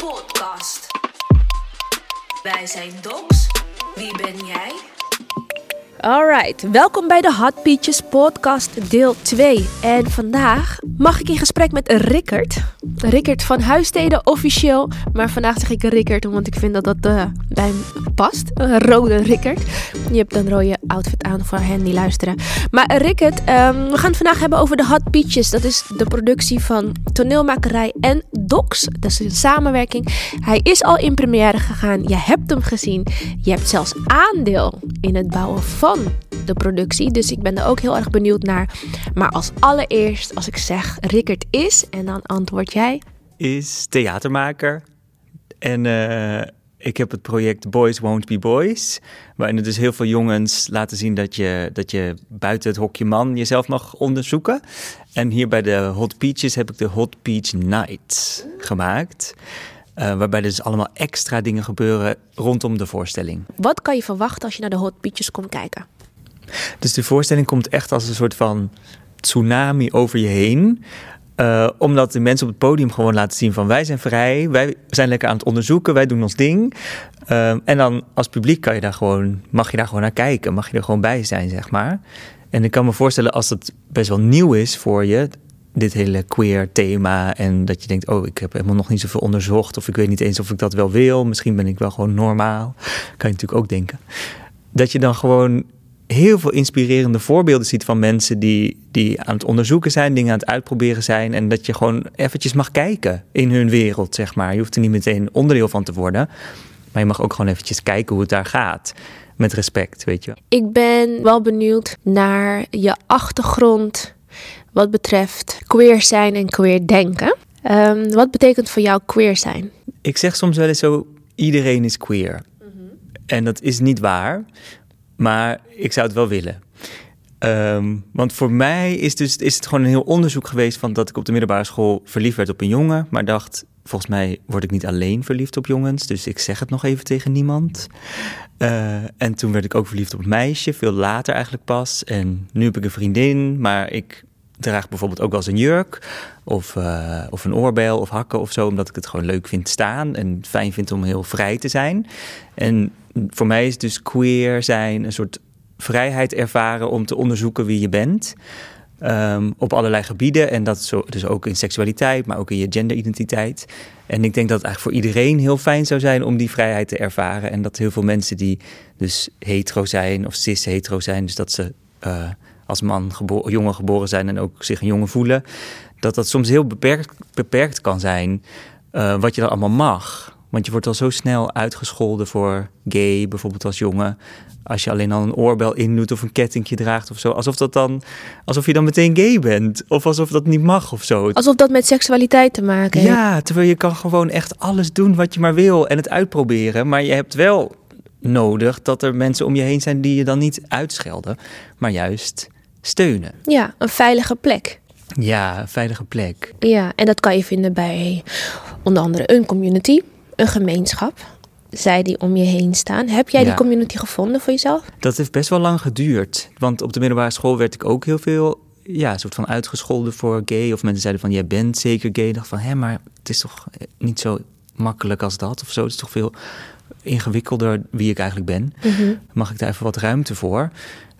Podcast. Wij zijn Docs. Wie ben jij? Alright, welkom bij de Hot Peaches podcast deel 2. En vandaag mag ik in gesprek met Rickert. Rickert van Huissteden officieel, maar vandaag zeg ik Rickert omdat ik vind dat dat uh, bij hem past. Een rode Rickert. Je hebt een rode outfit aan voor hen die luisteren. Maar Rickert, um, we gaan het vandaag hebben over de Hot Peaches. Dat is de productie van toneelmakerij en Docs. Dat is een samenwerking. Hij is al in première gegaan. Je hebt hem gezien. Je hebt zelfs aandeel in het bouwen van de productie. Dus ik ben er ook heel erg benieuwd naar. Maar als allereerst, als ik zeg Rickert is, en dan antwoord jij. Is theatermaker. En uh, ik heb het project Boys Won't Be Boys. Waarin er dus heel veel jongens laten zien dat je, dat je buiten het hokje man jezelf mag onderzoeken. En hier bij de Hot Peaches heb ik de Hot Peach Night gemaakt. Uh, waarbij dus allemaal extra dingen gebeuren rondom de voorstelling. Wat kan je verwachten als je naar de Hot komt kijken? Dus de voorstelling komt echt als een soort van tsunami over je heen. Uh, omdat de mensen op het podium gewoon laten zien van wij zijn vrij, wij zijn lekker aan het onderzoeken, wij doen ons ding. Uh, en dan als publiek kan je daar gewoon, mag je daar gewoon naar kijken, mag je er gewoon bij zijn, zeg maar. En ik kan me voorstellen als het best wel nieuw is voor je, dit hele queer thema. En dat je denkt, oh, ik heb helemaal nog niet zoveel onderzocht. Of ik weet niet eens of ik dat wel wil. Misschien ben ik wel gewoon normaal. Kan je natuurlijk ook denken. Dat je dan gewoon heel veel inspirerende voorbeelden ziet van mensen die, die aan het onderzoeken zijn, dingen aan het uitproberen zijn. En dat je gewoon eventjes mag kijken in hun wereld, zeg maar. Je hoeft er niet meteen onderdeel van te worden. Maar je mag ook gewoon eventjes kijken hoe het daar gaat. Met respect, weet je. Ik ben wel benieuwd naar je achtergrond wat betreft queer zijn en queer denken. Um, wat betekent voor jou queer zijn? Ik zeg soms wel eens zo: iedereen is queer. Mm -hmm. En dat is niet waar, maar ik zou het wel willen. Um, want voor mij is, dus, is het gewoon een heel onderzoek geweest van dat ik op de middelbare school verliefd werd op een jongen, maar dacht, volgens mij word ik niet alleen verliefd op jongens, dus ik zeg het nog even tegen niemand. Uh, en toen werd ik ook verliefd op een meisje, veel later eigenlijk pas. En nu heb ik een vriendin, maar ik draag bijvoorbeeld ook wel eens een jurk of, uh, of een oorbel of hakken of zo, omdat ik het gewoon leuk vind staan en fijn vind om heel vrij te zijn. En voor mij is dus queer zijn een soort vrijheid ervaren om te onderzoeken wie je bent. Um, op allerlei gebieden. En dat zo, dus ook in seksualiteit, maar ook in je genderidentiteit. En ik denk dat het eigenlijk voor iedereen heel fijn zou zijn om die vrijheid te ervaren. En dat heel veel mensen die dus hetero zijn of cis-hetero zijn, dus dat ze uh, als man gebo jongen geboren zijn en ook zich een jongen voelen, dat dat soms heel beperkt, beperkt kan zijn uh, wat je dan allemaal mag. Want je wordt al zo snel uitgescholden voor gay, bijvoorbeeld als jongen. Als je alleen al een oorbel indoet of een kettingje draagt of zo. Alsof, dat dan, alsof je dan meteen gay bent. Of alsof dat niet mag of zo. Alsof dat met seksualiteit te maken heeft. Ja, terwijl je kan gewoon echt alles doen wat je maar wil en het uitproberen. Maar je hebt wel nodig dat er mensen om je heen zijn die je dan niet uitschelden. Maar juist steunen. Ja, een veilige plek. Ja, een veilige plek. Ja, en dat kan je vinden bij onder andere een community, een gemeenschap. Zij die om je heen staan. Heb jij Ja. die community gevonden voor jezelf? Dat heeft best wel lang geduurd. Want op de middelbare school werd ik ook heel veel ja, een soort van uitgescholden voor gay. Of mensen zeiden van, jij bent zeker gay. Ik dacht van, hé, maar het is toch niet zo makkelijk als dat of zo. Het is toch veel ingewikkelder wie ik eigenlijk ben. Mag ik daar even wat ruimte voor?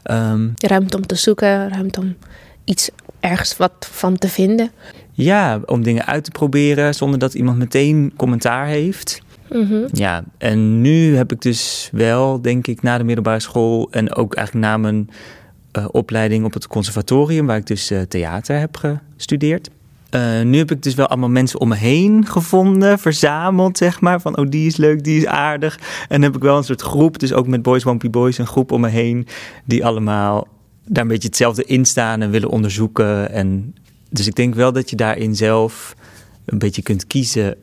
Ehm, Ruimte om te zoeken, ruimte om iets ergens wat van te vinden. ja, om dingen uit te proberen zonder dat iemand meteen commentaar heeft. Mhm. Ja, en nu heb ik dus wel, denk ik, na de middelbare school en ook eigenlijk na mijn eh, opleiding op het conservatorium, waar ik dus eh, theater heb gestudeerd. Eh, nu heb ik dus wel allemaal mensen om me heen gevonden, verzameld, zeg maar. Van, oh, die is leuk, die is aardig. En heb ik wel een soort groep, dus ook met Boys Won't Be Boys, een groep om me heen, die allemaal daar een beetje hetzelfde in staan en willen onderzoeken. En dus ik denk wel dat je daarin zelf een beetje kunt kiezen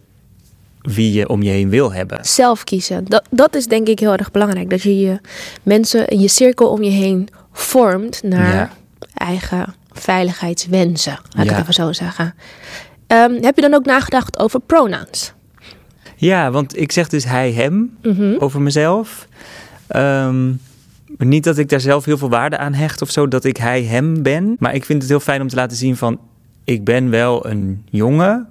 wie je om je heen wil hebben. Zelf kiezen. Dat, dat is denk ik heel erg belangrijk. Dat je je mensen in je cirkel om je heen vormt naar Ja. eigen veiligheidswensen. Laat ik Ja. het even zo zeggen. Ehm, heb je dan ook nagedacht over pronouns? Ja, want ik zeg dus hij, hem Mhm. over mezelf. Ehm, niet dat ik daar zelf heel veel waarde aan hecht of zo, dat ik hij, hem ben. Maar ik vind het heel fijn om te laten zien van, ik ben wel een jongen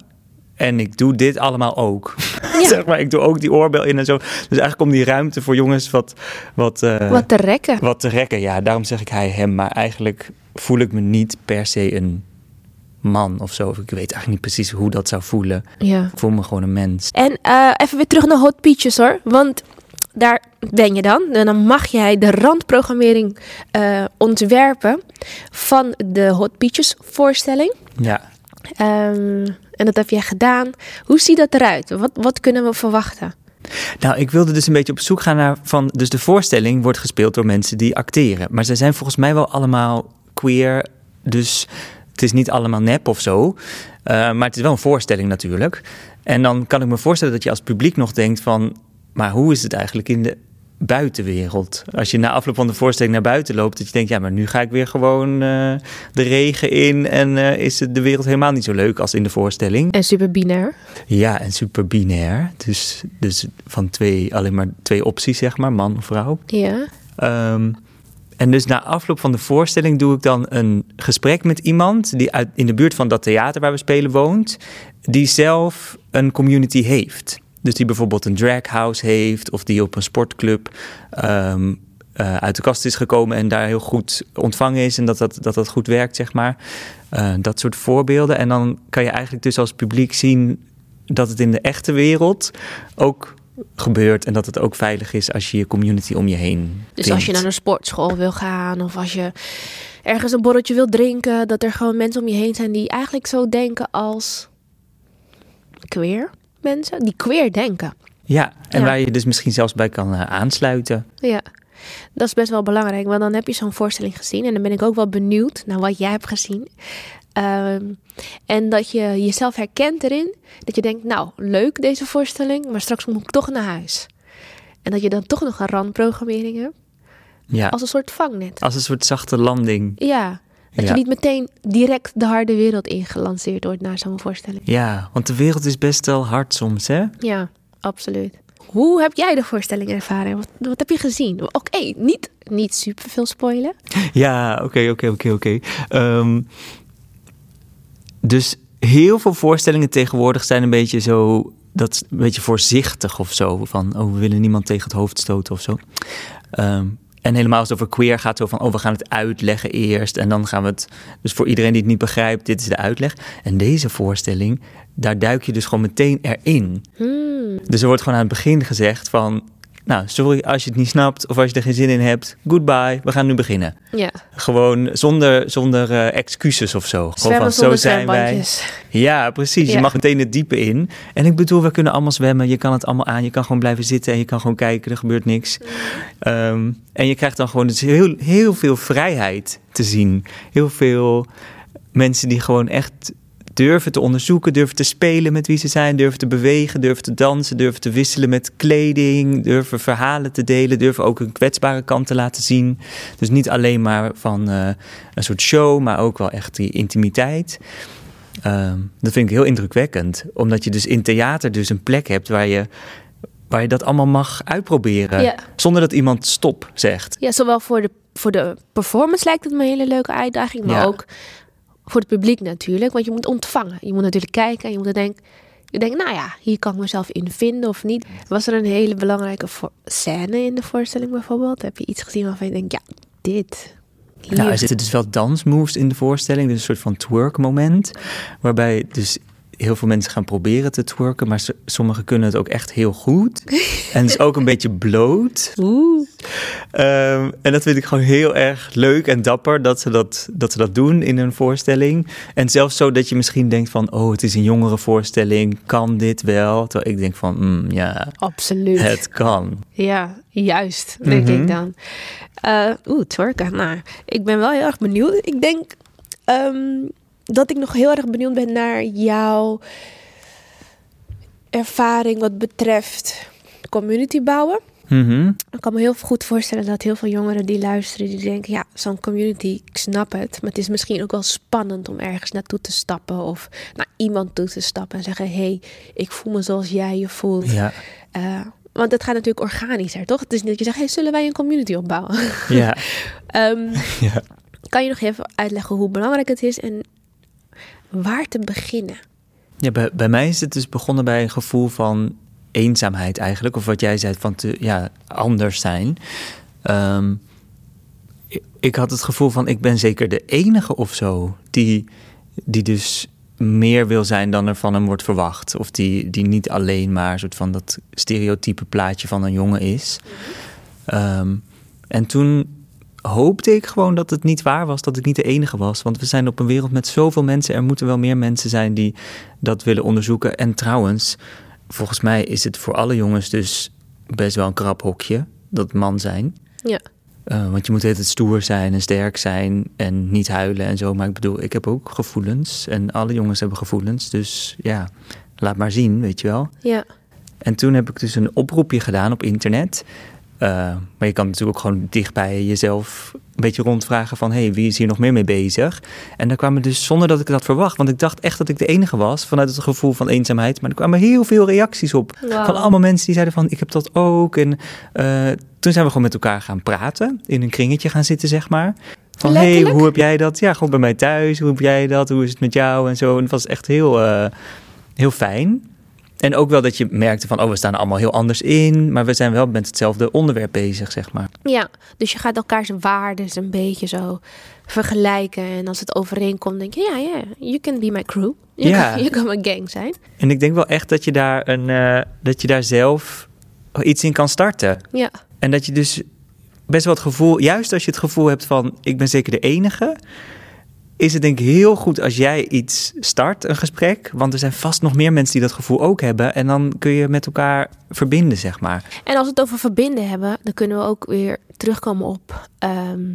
en ik doe dit allemaal ook. zeg maar. Ik doe ook die oorbel in en zo. Dus eigenlijk om die ruimte voor jongens wat... Wat, eh, Wat te rekken. wat te rekken. Ja, daarom zeg ik hij, hem. Maar eigenlijk voel ik me niet per se een man of zo. Ik weet eigenlijk niet precies hoe dat zou voelen. Ja. Ik voel me gewoon een mens. En eh, even weer terug naar Hot Peaches hoor. Want daar ben je dan. En dan mag jij de randprogrammering eh, ontwerpen van de Hot Peaches voorstelling. Ja. Ehm, en dat heb jij gedaan. Hoe ziet dat eruit? Wat, wat kunnen we verwachten? Nou, ik wilde dus een beetje op zoek gaan naar van. Dus de voorstelling wordt gespeeld door mensen die acteren. Maar ze zijn volgens mij wel allemaal queer. Dus het is niet allemaal nep of zo. Eh, maar het is wel een voorstelling natuurlijk. En dan kan ik me voorstellen dat je als publiek nog denkt van. Maar hoe is het eigenlijk in de buitenwereld? Als je na afloop van de voorstelling naar buiten loopt, dat je denkt, ja, maar nu ga ik weer gewoon eh, de regen in en eh, is het de wereld helemaal niet zo leuk als in de voorstelling. En super binair. Ja, en super binair. Dus, dus van twee, alleen maar twee opties, zeg maar, man of vrouw. Ja. Ehm, en dus na afloop van de voorstelling doe ik dan een gesprek met iemand die uit, in de buurt van dat theater waar we spelen woont, die zelf een community heeft. Dus die bijvoorbeeld een draghouse heeft of die op een sportclub ehm, eh, uit de kast is gekomen en daar heel goed ontvangen is en dat dat, dat, dat goed werkt, zeg maar. Eh, dat soort voorbeelden. En dan kan je eigenlijk dus als publiek zien dat het in de echte wereld ook gebeurt en dat het ook veilig is als je je community om je heen Dus als je naar een sportschool wil gaan of als je ergens een borreltje wil drinken, dat er gewoon mensen om je heen zijn die eigenlijk zo denken als queer mensen, die queer denken. Ja, en Ja. waar je dus misschien zelfs bij kan eh, aansluiten. Ja, dat is best wel belangrijk, want dan heb je zo'n voorstelling gezien en dan ben ik ook wel benieuwd naar wat jij hebt gezien. Ehm, en dat je jezelf herkent erin, dat je denkt, nou leuk deze voorstelling, maar straks moet ik toch naar huis. En dat je dan toch nog een randprogrammering hebt, Ja, als een soort vangnet. als een soort zachte landing. Ja, dat Ja. je niet meteen direct de harde wereld ingelanceerd wordt naar zo'n voorstelling. Ja, want de wereld is best wel hard soms, hè? Ja, absoluut. Hoe heb jij de voorstelling ervaren? Wat, wat heb je gezien? Oké, niet, niet super veel spoilen. Ja, oké, oké, oké, oké. Ehm, Dus heel veel voorstellingen tegenwoordig zijn een beetje zo... Dat is een beetje voorzichtig of zo. Van, oh, we willen niemand tegen het hoofd stoten of zo. Ehm, en helemaal als het over queer gaat, zo van, oh, we gaan het uitleggen eerst. En dan gaan we het, dus voor iedereen die het niet begrijpt, dit is de uitleg. En deze voorstelling, daar duik je dus gewoon meteen erin. Hmm. Dus er wordt gewoon aan het begin gezegd van, nou, sorry als je het niet snapt of als je er geen zin in hebt. Goodbye, we gaan nu beginnen. Ja, Gewoon zonder, zonder eh, excuses of zo. Gewoon zwemmen van, zo zonder zijn wij. Ja, precies. Ja. Je mag meteen het diepe in. En ik bedoel, we kunnen allemaal zwemmen. Je kan het allemaal aan. Je kan gewoon blijven zitten en je kan gewoon kijken. Er gebeurt niks. Ehm, en je krijgt dan gewoon dus heel, heel veel vrijheid te zien. Heel veel mensen die gewoon echt durven te onderzoeken, durven te spelen met wie ze zijn, durven te bewegen, durven te dansen, durven te wisselen met kleding, durven verhalen te delen, durven ook een kwetsbare kant te laten zien. Dus niet alleen maar van eh, een soort show, maar ook wel echt die intimiteit. Ehm, dat vind ik heel indrukwekkend, omdat je dus in theater dus een plek hebt waar je, waar je dat allemaal mag uitproberen, Ja. zonder dat iemand stop zegt. Ja, zowel voor de, voor de performance lijkt het me een hele leuke uitdaging, maar Ja. ook voor het publiek natuurlijk. Want je moet ontvangen. Je moet natuurlijk kijken en je moet denken, je denkt, nou ja, hier kan ik mezelf in vinden of niet. Was er een hele belangrijke scène in de voorstelling bijvoorbeeld? Heb je iets gezien waarvan je denkt, ja, dit. Hier. Nou, er zitten dus wel dansmoves in de voorstelling. Dus een soort van twerk moment. Waarbij dus heel veel mensen gaan proberen te twerken. Maar sommigen kunnen het ook echt heel goed. en het is ook een beetje bloot. Oeh. Ehm, en dat vind ik gewoon heel erg leuk en dapper dat ze dat, dat ze dat doen in een voorstelling. En zelfs zo dat je misschien denkt van... oh, het is een jongere voorstelling, kan dit wel? Terwijl ik denk van, mm, ja, Absoluut. het kan. Ja, juist, denk Mhm. ik dan. Eh Oeh, twerken. Nou, ik ben wel heel erg benieuwd. Ik denk ehm, dat ik nog heel erg benieuwd ben naar jouw ervaring wat betreft community bouwen. Mhm. Ik kan me heel goed voorstellen dat heel veel jongeren die luisteren, die denken, ja, zo'n community, ik snap het. Maar het is misschien ook wel spannend om ergens naartoe te stappen of naar iemand toe te stappen en zeggen, hé, hey, ik voel me zoals jij je voelt. Ja, Eh, want het gaat natuurlijk organischer, toch? Het is niet dat je zegt, hey, zullen wij een community opbouwen? ja, Ehm, ja. kan je nog even uitleggen hoe belangrijk het is en waar te beginnen? Ja, bij, mij is het dus begonnen bij een gevoel van eenzaamheid eigenlijk. Of wat jij zei van te, ja, anders zijn. Ehm, ik, had het gevoel van ik ben zeker de enige of zo die, die dus meer wil zijn dan er van hem wordt verwacht. Of die, die niet alleen maar soort van dat stereotype plaatje van een jongen is. Ehm, en toen hoopte ik gewoon dat het niet waar was, dat ik niet de enige was. Want we zijn op een wereld met zoveel mensen. Er moeten wel meer mensen zijn die dat willen onderzoeken. En trouwens, volgens mij is het voor alle jongens dus best wel een krap hokje, dat man zijn. Ja. Uh, want je moet het stoer zijn en sterk zijn en niet huilen en zo. Maar ik bedoel, ik heb ook gevoelens en alle jongens hebben gevoelens. Dus ja, laat maar zien, weet je wel. Ja. En toen heb ik dus een oproepje gedaan op internet. Uh, maar je kan natuurlijk ook gewoon dichtbij jezelf een beetje rondvragen van... hey, wie is hier nog meer mee bezig? En daar kwamen dus, zonder dat ik dat verwacht... want ik dacht echt dat ik de enige was vanuit het gevoel van eenzaamheid... maar er kwamen heel veel reacties op. Wow. Van allemaal mensen die zeiden van, ik heb dat ook. En uh, toen zijn we gewoon met elkaar gaan praten. In een kringetje gaan zitten, zeg maar. Van, hey, hoe heb jij dat? Ja, gewoon bij mij thuis. Hoe heb jij dat? Hoe is het met jou? En zo. En het was echt heel, uh, heel fijn. En ook wel dat je merkte van, oh, we staan er allemaal heel anders in, maar we zijn wel met hetzelfde onderwerp bezig, zeg maar. Ja, dus je gaat elkaars waarden een beetje zo vergelijken. En als het overeenkomt, denk je, ja, ja, you can be my crew. Je Ja. kan, je kan mijn gang zijn. En ik denk wel echt dat je daar, een, uh, dat je daar zelf iets in kan starten. Ja, En dat je dus best wel het gevoel, juist als je het gevoel hebt van, ik ben zeker de enige, is het denk ik heel goed als jij iets start, een gesprek. Want er zijn vast nog meer mensen die dat gevoel ook hebben. En dan kun je met elkaar verbinden, zeg maar. en als we het over verbinden hebben, dan kunnen we ook weer terugkomen op ehm,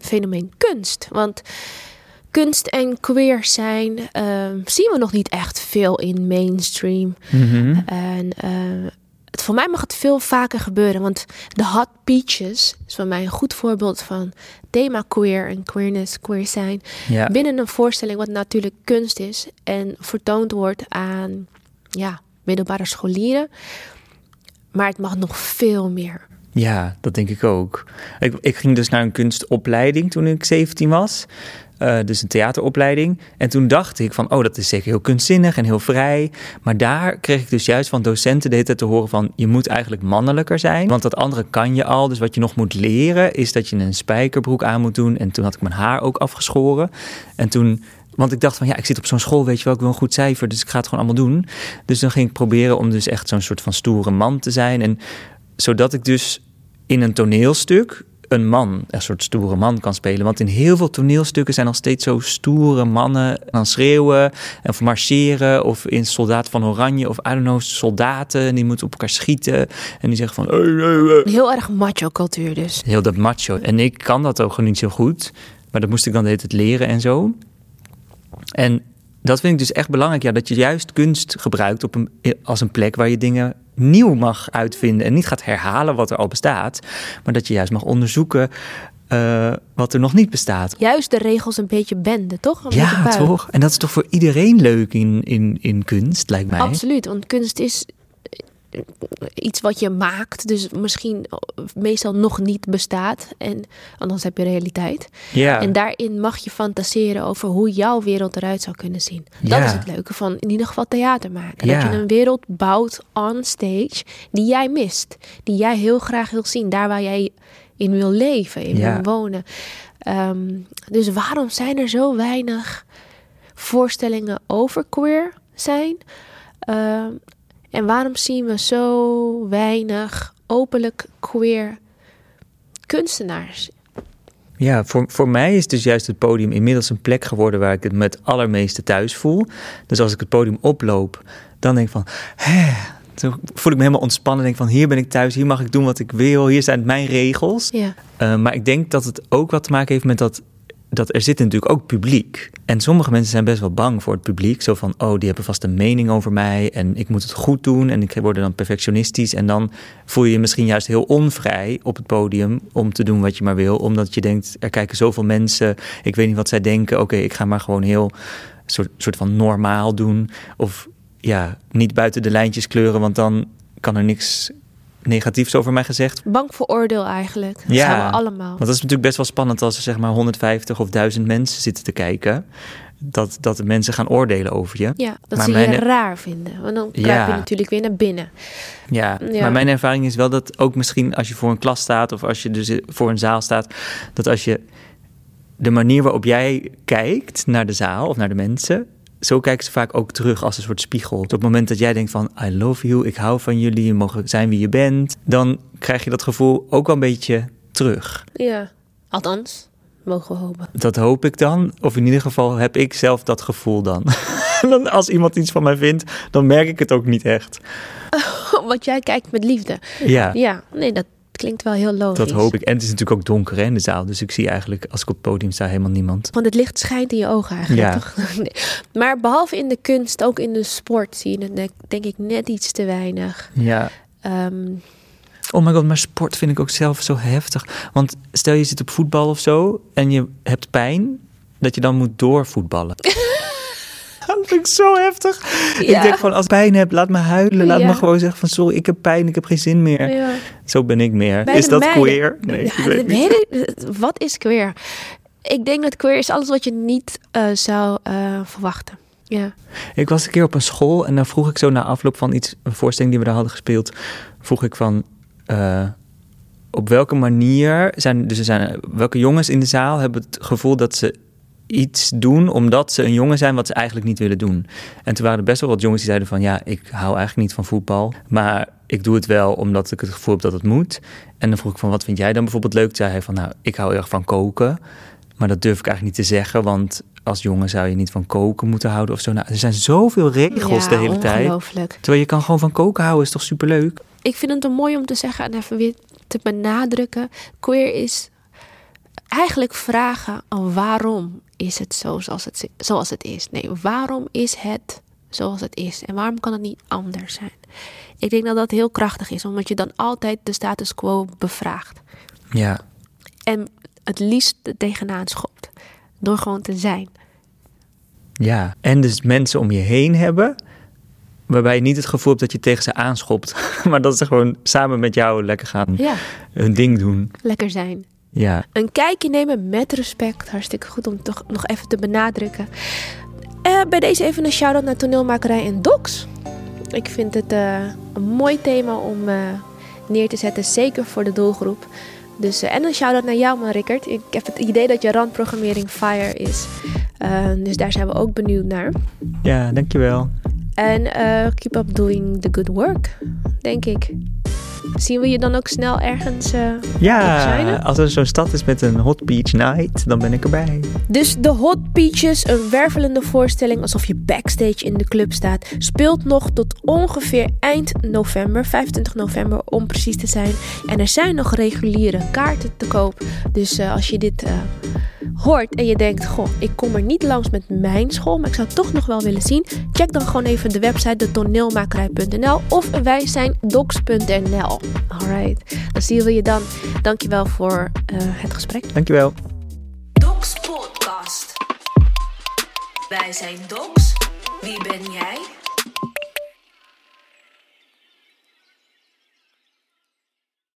fenomeen kunst. Want kunst en queer zijn ehm, zien we nog niet echt veel in mainstream. En eh, het, voor mij mag het veel vaker gebeuren. Want de Hot Peaches is voor mij een goed voorbeeld van thema queer en queerness, queer zijn. Ja. Binnen een voorstelling wat natuurlijk kunst is en vertoond wordt aan ja, middelbare scholieren. Maar het mag nog veel meer. Ja, dat denk ik ook. Ik, ik ging dus naar een kunstopleiding toen ik 17 was. Uh, dus een theateropleiding. En toen dacht ik van, oh, dat is zeker heel kunstzinnig en heel vrij. Maar daar kreeg ik dus juist van docenten de hele tijd te horen van... je moet eigenlijk mannelijker zijn, want dat andere kan je al. Dus wat je nog moet leren is dat je een spijkerbroek aan moet doen. En toen had ik mijn haar ook afgeschoren. En toen... Want ik dacht van ja, ik zit op zo'n school, weet je wel, ik wil een goed cijfer, dus ik ga het gewoon allemaal doen. Dus dan ging ik proberen om dus echt zo'n soort van stoere man te zijn. En zodat ik dus in een toneelstuk een man, een soort stoere man kan spelen. Want in heel veel toneelstukken zijn nog steeds zo stoere mannen dan schreeuwen of marcheren. Of in Soldaat van Oranje of I don't know, soldaten die moeten op elkaar schieten. En die zeggen van... Heel erg macho cultuur dus. Heel dat macho. En ik kan dat ook niet zo goed. Maar dat moest ik dan de hele tijd leren en zo. En dat vind ik dus echt belangrijk. Ja, dat je juist kunst gebruikt op een, als een plek waar je dingen nieuw mag uitvinden. En niet gaat herhalen wat er al bestaat. Maar dat je juist mag onderzoeken uh, wat er nog niet bestaat. Juist de regels een beetje benden, toch? Een ja, toch? En dat is toch voor iedereen leuk in, in, in kunst, lijkt mij. Absoluut, want kunst is iets wat je maakt, dus misschien meestal nog niet bestaat. En anders heb je realiteit. Ja. En daarin mag je fantaseren over hoe jouw wereld eruit zou kunnen zien. Dat Ja. is het leuke van in ieder geval theater maken. Ja. Dat je een wereld bouwt on stage die jij mist. Die jij heel graag wil zien. Daar waar jij in wil leven, in wil wonen. Ehm, dus waarom zijn er zo weinig voorstellingen over queer zijn? Ehm, en waarom zien we zo weinig openlijk queer kunstenaars? Ja, voor, voor mij is dus juist het podium inmiddels een plek geworden waar ik het met allermeeste thuis voel. Dus als ik het podium oploop, dan denk ik van, hè, toen voel ik me helemaal ontspannen. Denk van, hier ben ik thuis, hier mag ik doen wat ik wil, hier zijn mijn regels. Ja, Uh, maar ik denk dat het ook wat te maken heeft met dat, dat er zit natuurlijk ook publiek. En sommige mensen zijn best wel bang voor het publiek. Zo van, oh, die hebben vast een mening over mij en ik moet het goed doen. En ik word dan perfectionistisch. En dan voel je je misschien juist heel onvrij op het podium om te doen wat je maar wil. Omdat je denkt, er kijken zoveel mensen, ik weet niet wat zij denken. Oké, ik ga maar gewoon heel soort, soort van normaal doen. Of ja, niet buiten de lijntjes kleuren, want dan kan er niks negatiefs over mij gezegd bang voor oordeel eigenlijk. Dat Ja. zijn we allemaal. want dat is natuurlijk best wel spannend als er zeg maar 150 of 1000 mensen zitten te kijken. dat, dat de mensen gaan oordelen over je. Ja, dat Maar ze mijn- je raar vinden. Want dan kruip Ja. je natuurlijk weer naar binnen. Ja, Ja. maar mijn ervaring is wel dat ook misschien als je voor een klas staat of als je dus voor een zaal staat, dat als je de manier waarop jij kijkt naar de zaal of naar de mensen, zo kijken ze vaak ook terug als een soort spiegel. Op het moment dat jij denkt van I love you, ik hou van jullie, je mag zijn wie je bent, dan krijg je dat gevoel ook wel een beetje terug. Ja. Althans, mogen we hopen. Dat hoop ik dan, of in ieder geval heb ik zelf dat gevoel dan. Dan als iemand iets van mij vindt, dan merk ik het ook niet echt. Want jij kijkt met liefde. Ja. Ja, nee, dat klinkt wel heel logisch. Dat hoop ik. En het is natuurlijk ook donker hè, in de zaal. Dus ik zie eigenlijk, als ik op het podium sta, helemaal niemand. Want het licht schijnt in je ogen eigenlijk, Ja. toch? Nee. Maar behalve in de kunst, ook in de sport zie je het denk- denk ik net iets te weinig. Ja. Ehm, Oh my god, maar sport vind ik ook zelf zo heftig. Want stel je zit op voetbal of zo en je hebt pijn, dat je dan moet doorvoetballen. dat vind ik zo heftig. Ja. Ik denk gewoon, als ik pijn heb, laat me huilen. Laat Ja. me gewoon zeggen van, sorry, ik heb pijn, ik heb geen zin meer. ja. Zo ben ik meer. Bij is dat meiden- queer? Nee, ik weet niet. ik- wat is queer? Ik denk dat queer is alles wat je niet eh, zou eh, verwachten. Ja. Ik was een keer op een school en dan vroeg ik zo na afloop van iets, een voorstelling die we daar hadden gespeeld, vroeg ik van eh, op welke manier zijn, dus er zijn, welke jongens in de zaal hebben het gevoel dat ze iets doen omdat ze een jongen zijn wat ze eigenlijk niet willen doen. En toen waren er best wel wat jongens die zeiden van ja, ik hou eigenlijk niet van voetbal, maar ik doe het wel omdat ik het gevoel heb dat het moet. En dan vroeg ik van wat vind jij dan bijvoorbeeld leuk? Toen zei hij van nou, ik hou erg van koken. Maar dat durf ik eigenlijk niet te zeggen, want als jongen zou je niet van koken moeten houden of zo. Nou, er zijn zoveel regels ja, de hele tijd. Terwijl je kan gewoon van koken houden, is toch superleuk? Ik vind het mooi om te zeggen en even weer te benadrukken. Queer is eigenlijk vragen oh, waarom is het zo zoals het, zoals het is. Nee, waarom is het zoals het is? En waarom kan het niet anders zijn? Ik denk dat dat heel krachtig is, omdat je dan altijd de status quo bevraagt. Ja, En het liefst er tegenaan schopt. Door gewoon te zijn. ja. En dus mensen om je heen hebben, waarbij je niet het gevoel hebt dat je tegen ze aanschopt. Maar dat ze gewoon samen met jou lekker gaan Ja, hun ding doen. lekker zijn. Ja, Een kijkje nemen met respect. Hartstikke goed om toch nog even te benadrukken. Eh, bij deze even een shout-out naar toneelmakerij en docs. Ik vind het eh, een mooi thema om eh, neer te zetten. Zeker voor de doelgroep. Dus, en een shout-out naar jou, man, Rickert. Ik heb het idee dat je randprogrammering fire is. Dus daar zijn we ook benieuwd naar. ja dankjewel. En keep up doing the good work, denk ik. Zien we je dan ook snel ergens eh, Ja, als er zo'n stad is met een hot beach night, dan ben ik erbij. Dus de Hot Peaches, een wervelende voorstelling alsof je backstage in de club staat, speelt nog tot ongeveer eind november, 25 november om precies te zijn. En er zijn nog reguliere kaarten te koop. Dus eh, als je dit eh, hoort en je denkt, goh, ik kom er niet langs met mijn school, maar ik zou het toch nog wel willen zien, check dan gewoon even de website de toneelmakerij.nl of wij zijn docs.nl. Alright, dan zien we je dan. Dankjewel voor eh, het gesprek. Dankjewel. Docs Podcast. Wij zijn Docs. Wie ben jij?